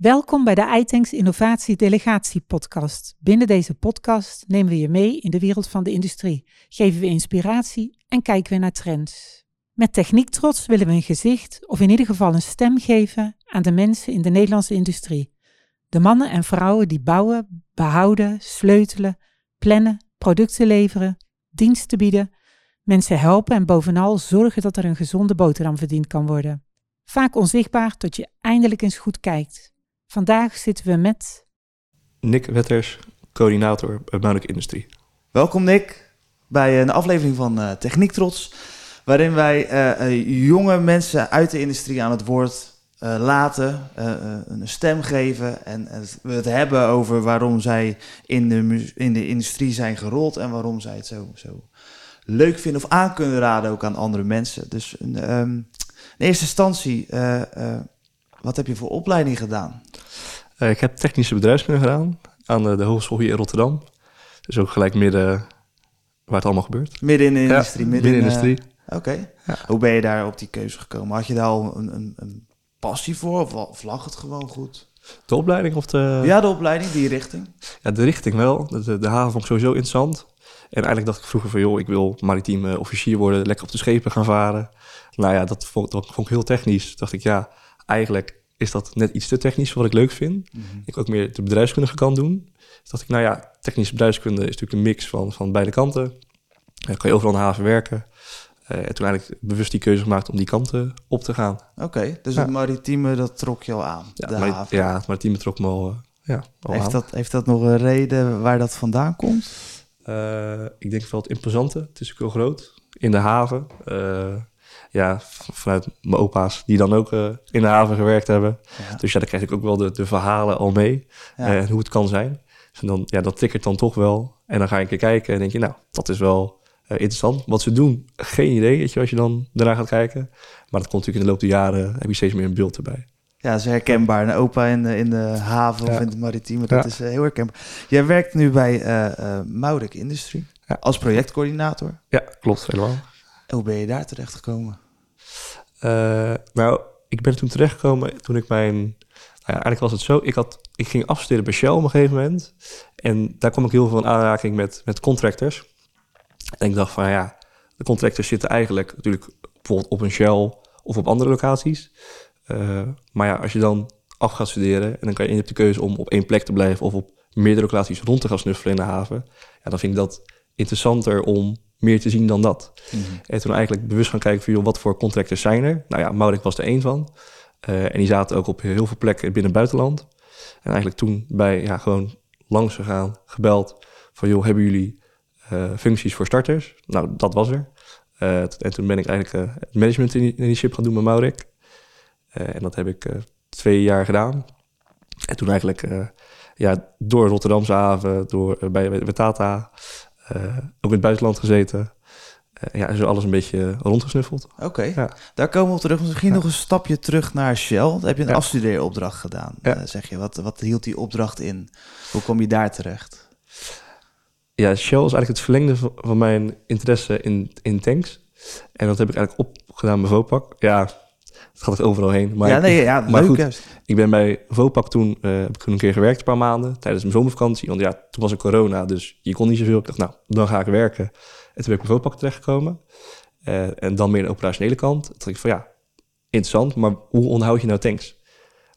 Welkom bij de iTanks Innovatie Delegatie Podcast. Binnen deze podcast nemen we je mee in de wereld van de industrie, geven we inspiratie en kijken we naar trends. Met Techniek Trots willen we een gezicht, of in ieder geval een stem geven aan de mensen in de Nederlandse industrie. De mannen en vrouwen die bouwen, behouden, sleutelen, plannen, producten leveren, diensten bieden, mensen helpen en bovenal zorgen dat er een gezonde boterham verdiend kan worden. Vaak onzichtbaar tot je eindelijk eens goed kijkt. Vandaag zitten we met. Nick Wetters, coördinator bij Maurik Industrie. Welkom Nick bij een aflevering van uh, Techniek Trots, waarin wij uh, jonge mensen uit de industrie aan het woord uh, laten, een stem geven en we het hebben over waarom zij in de, in de industrie zijn gerold en waarom zij het zo, zo leuk vinden of aan kunnen raden ook aan andere mensen. Dus um, in eerste instantie, wat heb je voor opleiding gedaan? Uh, ik heb technische bedrijfskunde gedaan aan de, de, Hogeschool hier in Rotterdam. Dus ook gelijk midden waar het allemaal gebeurt. Midden in de industrie? Ja, midden in de industrie. Uh, Oké. Okay. Ja. Hoe ben je daar op die keuze gekomen? Had je daar al een, een, een passie voor of, of lag het gewoon goed? De opleiding of de... Ja, de opleiding, die richting. Ja, de richting wel. De, de haven vond ik sowieso interessant. En eigenlijk dacht ik vroeger van, joh, ik wil maritiem uh, officier worden, lekker op de schepen gaan varen. Nou ja, dat vond, dat vond ik heel technisch. Toen dacht ik, ja, eigenlijk is dat net iets te technisch wat ik leuk vind. Mm -hmm. Ik ook meer de bedrijfskundige kan doen. Dus dacht ik, nou ja, technische bedrijfskunde is natuurlijk een mix van, van beide kanten. Dan kan je overal in de haven werken. Uh, en toen eigenlijk bewust die keuze gemaakt om die kanten op te gaan. Oké, okay, dus ja. het maritieme, dat trok je al aan, ja, de maar, haven. Ja, het maritieme trok me al, uh, ja, al heeft aan. Dat, heeft dat nog een reden waar dat vandaan komt? Ik denk wel het imposante. Het is natuurlijk heel groot. In de haven ja, vanuit mijn opa's, die dan ook uh, in de haven gewerkt hebben. Ja. Dus ja, dan krijg ik ook wel de, de verhalen al mee ja. en hoe het kan zijn. Dus dan, ja, dat tikkert dan toch wel. En dan ga je een keer kijken en denk je, nou, dat is wel uh, interessant. Wat ze doen, geen idee, weet je, als je dan daarna gaat kijken. Maar dat komt natuurlijk in de loop der jaren, heb je steeds meer een beeld erbij. Ja, dat is herkenbaar. Een opa in de, in de haven ja. of in het maritieme, dat is heel herkenbaar. Jij werkt nu bij uh, Maurik Industrie als projectcoördinator. Ja, klopt, helemaal. Hoe ben je daar terecht gekomen? Uh, nou, ik ben toen terechtgekomen toen ik mijn... Nou ja, eigenlijk was het zo, ik, had, ik ging afstuderen bij Shell op een gegeven moment. En daar kwam ik heel veel in aanraking met, met contractors. En ik dacht van ja, de contractors zitten eigenlijk natuurlijk bijvoorbeeld op een Shell of op andere locaties. Uh, maar ja, als je dan af gaat studeren en dan kan je, je de keuze om op één plek te blijven of op meerdere locaties rond te gaan snuffelen in de haven. Ja, dan vind ik dat interessanter om meer te zien dan dat. Mm -hmm. En toen eigenlijk bewust gaan kijken van, joh, wat voor contractors zijn er? Nou ja, Maurik was er één van. Uh, en die zaten ook op heel veel plekken binnen het buitenland. En eigenlijk toen bij, ja, gewoon langs gegaan, gebeld van, joh, hebben jullie uh, functies voor starters? Nou, dat was er. Uh, en toen ben ik eigenlijk het management initiative gaan doen met Maurik. en dat heb ik twee jaar gedaan. En toen eigenlijk ja, door Rotterdamse haven, door, bij, bij Tata, uh, ook in het buitenland gezeten. Uh, ja, en zo alles een beetje rondgesnuffeld. Oké, okay. ja. daar komen we op terug. Misschien ja. nog een stapje terug naar Shell. Daar heb je een ja. afstudeeropdracht gedaan. Uh, zeg je, wat, wat hield die opdracht in? Hoe kom je daar terecht? Ja, Shell is eigenlijk het verlengde van, van mijn interesse in, in tanks. En dat heb ik eigenlijk opgedaan bij Vopak. Ja, het gaat er overal heen. Maar ja, nee, ja, maar leuk goed, juist. Ik ben bij Vopak toen, uh, heb ik toen een keer gewerkt, een paar maanden, tijdens mijn zomervakantie. Want ja, toen was er corona, dus je kon niet zoveel. Ik dacht, nou, dan ga ik werken. En toen ben ik bij Vopak terechtgekomen. Uh, en dan meer de operationele kant. Toen dacht ik van, ja, interessant, maar hoe onderhoud je nou tanks?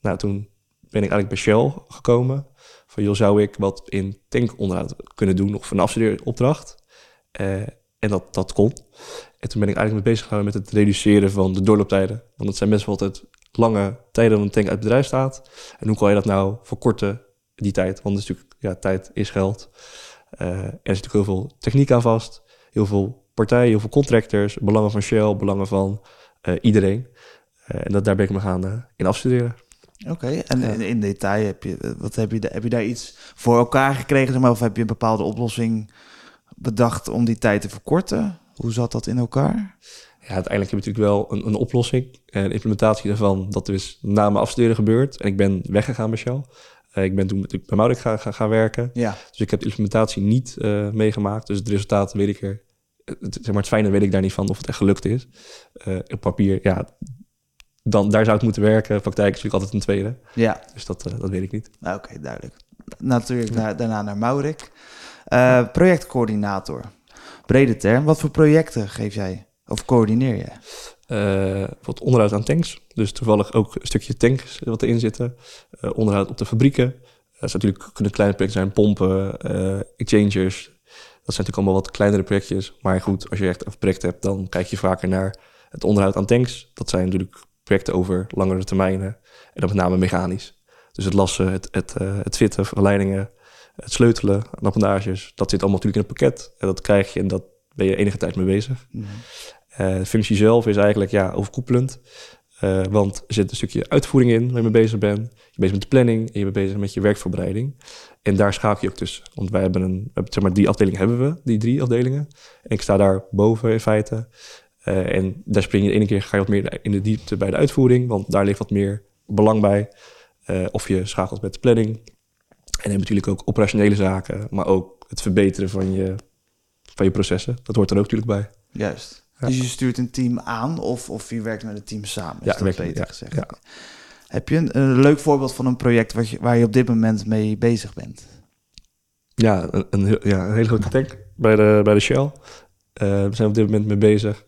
Nou, toen ben ik eigenlijk bij Shell gekomen. Van, joh, zou ik wat in tankonderhoud kunnen doen? Of een afstudeeropdracht? Uh, en dat, dat kon. En toen ben ik eigenlijk mee bezig gehouden met het reduceren van de doorlooptijden. Want dat zijn best wel altijd lange tijden dat een tank uit het bedrijf staat. En hoe kan je dat nou verkorten, die tijd? Want is natuurlijk, ja, tijd is geld. Uh, er zit natuurlijk heel veel techniek aan vast. Heel veel partijen, heel veel contractors, belangen van Shell, belangen van uh, iedereen. Uh, en dat, daar ben ik me gaan in afstuderen. Oké, okay, en ja. in, in, detail, heb je, wat heb, je, heb je daar iets voor elkaar gekregen? Zeg maar, of heb je een bepaalde oplossing bedacht om die tijd te verkorten? Hoe zat dat in elkaar? Ja, uiteindelijk heb je natuurlijk wel een, een oplossing. En implementatie daarvan, dat is na mijn afstuderen gebeurd. En ik ben weggegaan bij Shell. Uh, ik ben toen natuurlijk bij Maurik gaan, gaan, gaan werken. Ja. Dus ik heb de implementatie niet uh, meegemaakt. Dus het resultaat weet ik er... Het, zeg maar, het fijne weet ik daar niet van of het echt gelukt is. Uh, op papier, ja, dan, daar zou het moeten werken. Praktijk is natuurlijk altijd een tweede. Ja, Dus dat, eh, dat weet ik niet. nou, oké, duidelijk. Natuurlijk daarna naar Maurik. Eh, projectcoördinator. Brede term. Wat voor projecten geef jij? Of coördineer je? Eh wat onderhoud aan tanks. Dus toevallig ook een stukje tanks wat erin zitten. Eh, onderhoud op de fabrieken. Dat zijn natuurlijk kunnen kleine projecten zijn, pompen, eh, exchangers. Dat zijn natuurlijk allemaal wat kleinere projectjes. Maar goed, als je echt een project hebt, dan kijk je vaker naar het onderhoud aan tanks. Dat zijn natuurlijk projecten over langere termijnen. En dan met name mechanisch. Dus het lassen, het, het, eh, het fitten, verleidingen, het sleutelen aan appendages. Dat zit allemaal natuurlijk in een pakket. En dat krijg je en dat ben je enige tijd mee bezig. Mhm. Eh, de functie zelf is eigenlijk ja, overkoepelend. Eh, want er zit een stukje uitvoering in waar je mee bezig bent. Je bent bezig met de planning en je bent bezig met je werkvoorbereiding. En daar schakel je ook tussen. Want wij hebben een, zeg maar, die afdelingen hebben we, die drie afdelingen. En ik sta daar boven in feite. Eh, en daar spring je de ene keer ga je wat meer in de diepte bij de uitvoering, want daar ligt wat meer belang bij. Of je schakelt met de planning. En je hebt natuurlijk ook operationele zaken, maar ook het verbeteren van je, van je processen. Dat hoort er ook natuurlijk bij. Juist. Ja. Dus je stuurt een team aan of, of je werkt met een team samen, is Ja, dat beter ja, gezegd. ja. Heb je een, een leuk voorbeeld van een project wat je, waar je op dit moment mee bezig bent? Ja, een, een, ja, een hele grote tank bij de, bij de Shell. Eh, we zijn op dit moment mee bezig.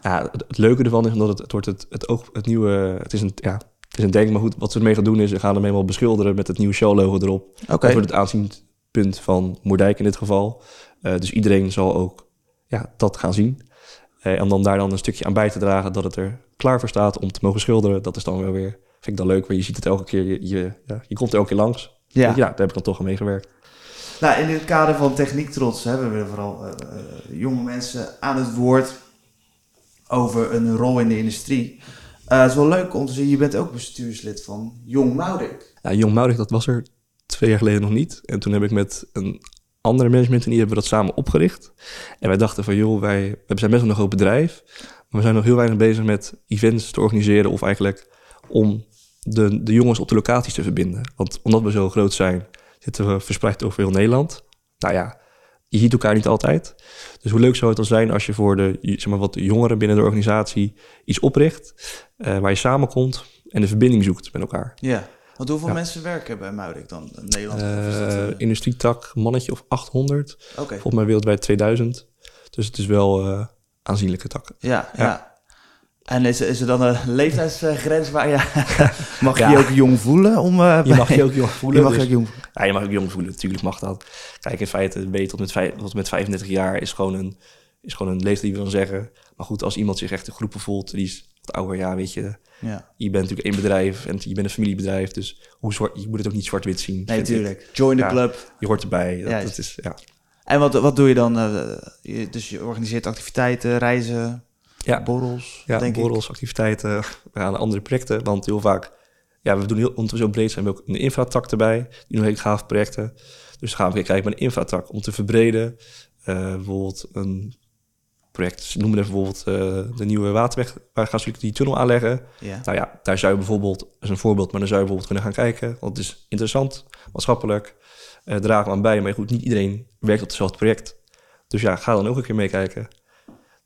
Ja, het, het leuke ervan is omdat het, het wordt het, het, oog, het nieuwe... Het is, een, ja, is een tank, maar goed, wat ze ermee gaan doen is... ze gaan hem helemaal beschilderen met het nieuwe Shell-logo erop. Oké. Wordt het aanzienpunt van Moerdijk in dit geval. Eh, dus iedereen zal ook ja, dat gaan zien. Eh, en dan daar dan een stukje aan bij te dragen dat het er klaar voor staat om te mogen schilderen. Dat is dan wel weer, vind ik dan leuk, want je ziet het elke keer. Je, je, ja, je komt er elke keer langs. Ja. Ja. daar heb ik dan toch aan meegewerkt. Nou, in het kader van techniek trots hebben we vooral eh, jonge mensen aan het woord over een rol in de industrie. Eh, het is wel leuk om te zien, je bent ook bestuurslid van Jong Maurik. Ja, Jong Maurik, dat was er twee jaar geleden nog niet. En toen heb ik met een andere management en die hebben we dat samen opgericht. En wij dachten van, joh, wij we zijn best wel een groot bedrijf. Maar we zijn nog heel weinig bezig met events te organiseren of eigenlijk om de, de jongens op de locaties te verbinden. Want omdat we zo groot zijn, zitten we verspreid over heel Nederland. Nou ja, je ziet elkaar niet altijd. Dus hoe leuk zou het dan zijn als je voor de zeg maar, wat jongeren binnen de organisatie iets opricht, eh, waar je samenkomt en de verbinding zoekt met elkaar. Ja. Want hoeveel Ja. mensen werken bij Maurik dan? In Nederland? Eh, industrietak, mannetje of 800. Oké. Volgens mij wereldwijd 2000. Dus het is wel aanzienlijke tak. Ja, ja. Ja. En is, is er dan een leeftijdsgrens waar je... mag je Ja. je ook jong voelen? Om, eh, Je mag je ook jong je voelen. mag je dus- ook jong ja, je mag ook jong voelen, natuurlijk mag dat. Kijk, in feite ben je tot met, vijf, tot met 35 jaar is gewoon, een, is gewoon een leeftijd die we dan zeggen. Maar goed, als iemand zich echt een groepen voelt, die is wat ouder, ja, weet je. Ja. Je bent natuurlijk één bedrijf en je bent een familiebedrijf. Dus hoe zwart, je moet het ook niet zwart-wit zien. Nee, natuurlijk. Join the Ja. club. Je hoort erbij. Dat is, ja. En wat, wat doe je dan? eh, je, dus je organiseert activiteiten, reizen, Ja. borrels, Ja, denk borrels, activiteiten, we gaan naar andere projecten. Want heel vaak, ja, we doen heel, omdat we zo breed zijn, we ook een infratak erbij. Die nog hele gaaf projecten. Dus gaan we weer kijken met een infratak om te verbreden. Eh, bijvoorbeeld een project, noemen het bijvoorbeeld eh, de nieuwe waterweg. Waar gaan ze die tunnel aanleggen? Ja. Nou ja, daar zou je bijvoorbeeld, dat is een voorbeeld, maar dan zou je bijvoorbeeld kunnen gaan kijken. Want het is interessant, maatschappelijk, eh dragen we aan bij. Maar goed, niet iedereen werkt op hetzelfde project. Dus ja, ga dan ook een keer meekijken.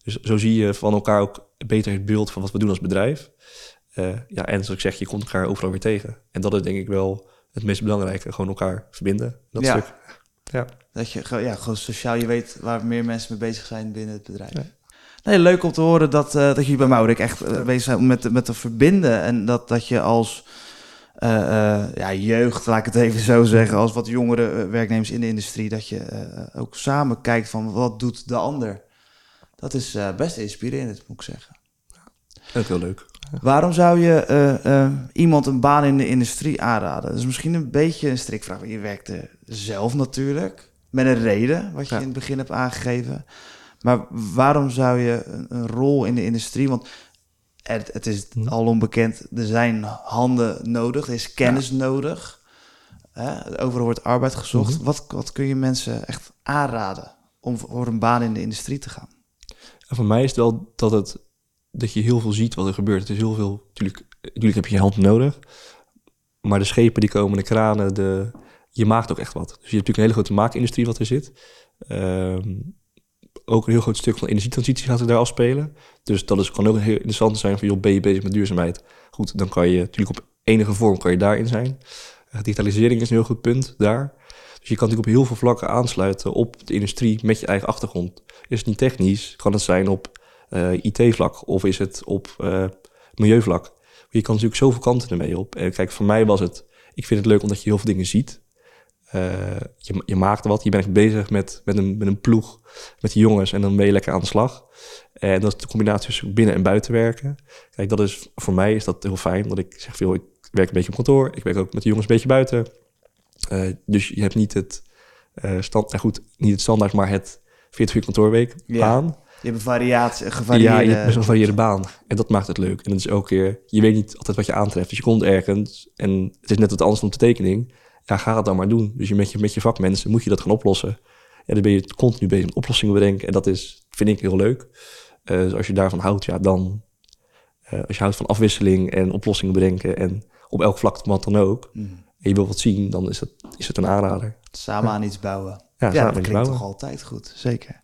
Dus zo zie je van elkaar ook beter het beeld van wat we doen als bedrijf. Eh, ja, en zoals ik zeg, je komt elkaar overal weer tegen. En dat is denk ik wel het meest belangrijke. Gewoon elkaar verbinden. Dat Ja. stuk. Ja. Dat je gewoon- ja, gewoon sociaal, je weet waar meer mensen mee bezig zijn binnen het bedrijf. Ja. Nee, leuk om te horen dat, eh, dat jullie bij Maurik echt eh, bezig zijn om met, met te verbinden. En dat, dat je als eh, eh, ja, jeugd, laat ik het even zo zeggen, als wat jongere werknemers in de industrie, dat je eh, ook samen kijkt van wat doet de ander. Dat is eh, best inspirerend, moet ik zeggen. Ook heel leuk. Waarom zou je eh, eh, iemand een baan in de industrie aanraden? Dat is misschien een beetje een strikvraag. Je werkte zelf natuurlijk, met een reden, wat je Ja. in het begin hebt aangegeven. Maar waarom zou je een, een rol in de industrie... Want het, het is Hm. al onbekend, er zijn handen nodig, er is kennis nodig. Hè? Overal wordt arbeid gezocht. Mhm. wat, wat kun je mensen echt aanraden om voor een baan in de industrie te gaan? En voor mij is het wel dat, het, dat je heel veel ziet wat er gebeurt. Het is heel veel, natuurlijk, natuurlijk heb je je hand nodig. Maar de schepen die komen, de kranen, de, je maakt ook echt wat. Dus je hebt natuurlijk een hele grote maakindustrie wat er zit. Ehm, ook een heel groot stuk van energietransitie gaat zich daar afspelen. Dus dat is, kan ook heel interessant zijn van, joh, ben je bezig met duurzaamheid? Goed, dan kan je natuurlijk op enige vorm kan je daarin zijn. Uh, digitalisering is een heel goed punt daar. Dus je kan natuurlijk op heel veel vlakken aansluiten op de industrie met je eigen achtergrond. Is het niet technisch, kan het zijn op uh, IT-vlak of is het op uh, milieuvlak. Je kan natuurlijk zoveel kanten ermee op. Kijk, voor mij was het, ik vind het leuk omdat je heel veel dingen ziet. Uh, je, je maakt wat, je bent bezig met, met, een, met een ploeg, met die jongens en dan ben je lekker aan de slag. En dat is de combinatie tussen binnen- en buitenwerken. Kijk, dat is voor mij is dat heel fijn, want ik zeg veel, ik werk een beetje op kantoor, ik werk ook met de jongens een beetje buiten. Uh, dus je hebt niet het uh, stand, nou goed, niet het standaard, maar het 40 uur kantoorweek Ja. Je hebt een variatie, gevarieerde... Ja, je hebt best een gevarieerde baan. En dat maakt het leuk. En dat is elke keer, je weet niet altijd wat je aantreft. Dus je komt ergens en het is net wat anders dan de tekening. Ja, ga het dan maar doen. Dus je met je, met je vakmensen moet je dat gaan oplossen. Ja, dan ben je continu bezig met oplossingen bedenken. En dat is, vind ik heel leuk. Uh, dus als je daarvan houdt, ja, dan... Uh, als je houdt van afwisseling en oplossingen bedenken... en op elk vlak wat dan ook... Mhm. En je wil wat zien, dan is het, is het een aanrader. Samen aan iets bouwen. Ja, Ja, dat klinkt bouwen. toch altijd goed, zeker.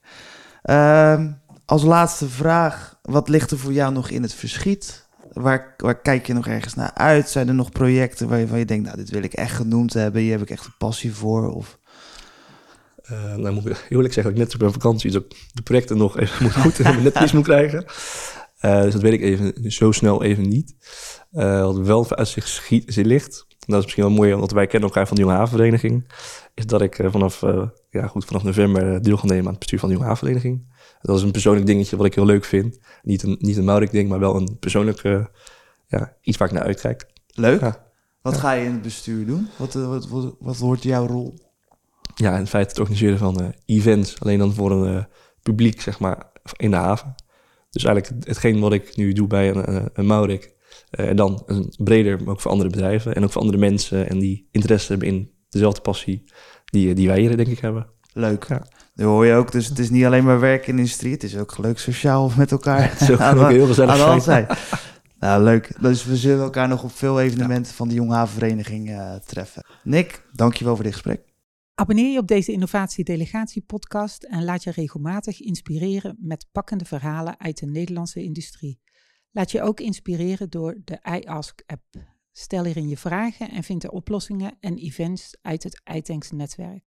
Ehm, als laatste vraag, wat ligt er voor jou nog in het verschiet? Waar, waar kijk je nog ergens naar uit? Zijn er nog projecten waar je, denkt, nou, dit wil ik echt genoemd hebben, hier heb ik echt een passie voor? Of... Uh, nou moet ik eerlijk zeggen, ik net op vakantie, dus de projecten nog even moet goed net iets moet krijgen. Uh, dus dat weet ik even zo snel even niet. Uh, wat wel uit zich schiet, ligt, dat is misschien wel mooi, want wij kennen elkaar van de Jonge Havenvereniging, is dat ik uh, vanaf, ja, goed, vanaf november deel ga nemen aan het bestuur van de Jonge Havenvereniging. Dat is een persoonlijk dingetje wat ik heel leuk vind. Niet een, niet een Maurik ding, maar wel een persoonlijk, ja, iets waar ik naar uitkijk. Leuk. Ja. Wat Ja. ga je in het bestuur doen? Wat, wat, wat, wat wordt jouw rol? Ja, in feite het organiseren van uh, events, alleen dan voor een uh, publiek, zeg maar, in de haven. Dus eigenlijk hetgeen wat ik nu doe bij een, een, een Maurik, en dan een breder, maar ook voor andere bedrijven en ook voor andere mensen en die interesse hebben in dezelfde passie die, die wij hier denk ik hebben. Leuk. Ja. Dat hoor je ook. Dus het is niet alleen maar werk in de industrie, het is ook leuk sociaal met elkaar. Het is ook, aan ook de- heel gezellig zijn. Nou, leuk. Dus we zullen elkaar nog op veel evenementen van de Jonge Havenvereniging uh, treffen. Nick, dankjewel voor dit gesprek. Abonneer je op deze Innovatie Delegatie podcast en laat je regelmatig inspireren met pakkende verhalen uit de Nederlandse industrie. Laat je ook inspireren door de iAsk app. Stel hierin je vragen en vind de oplossingen en events uit het iTanks netwerk.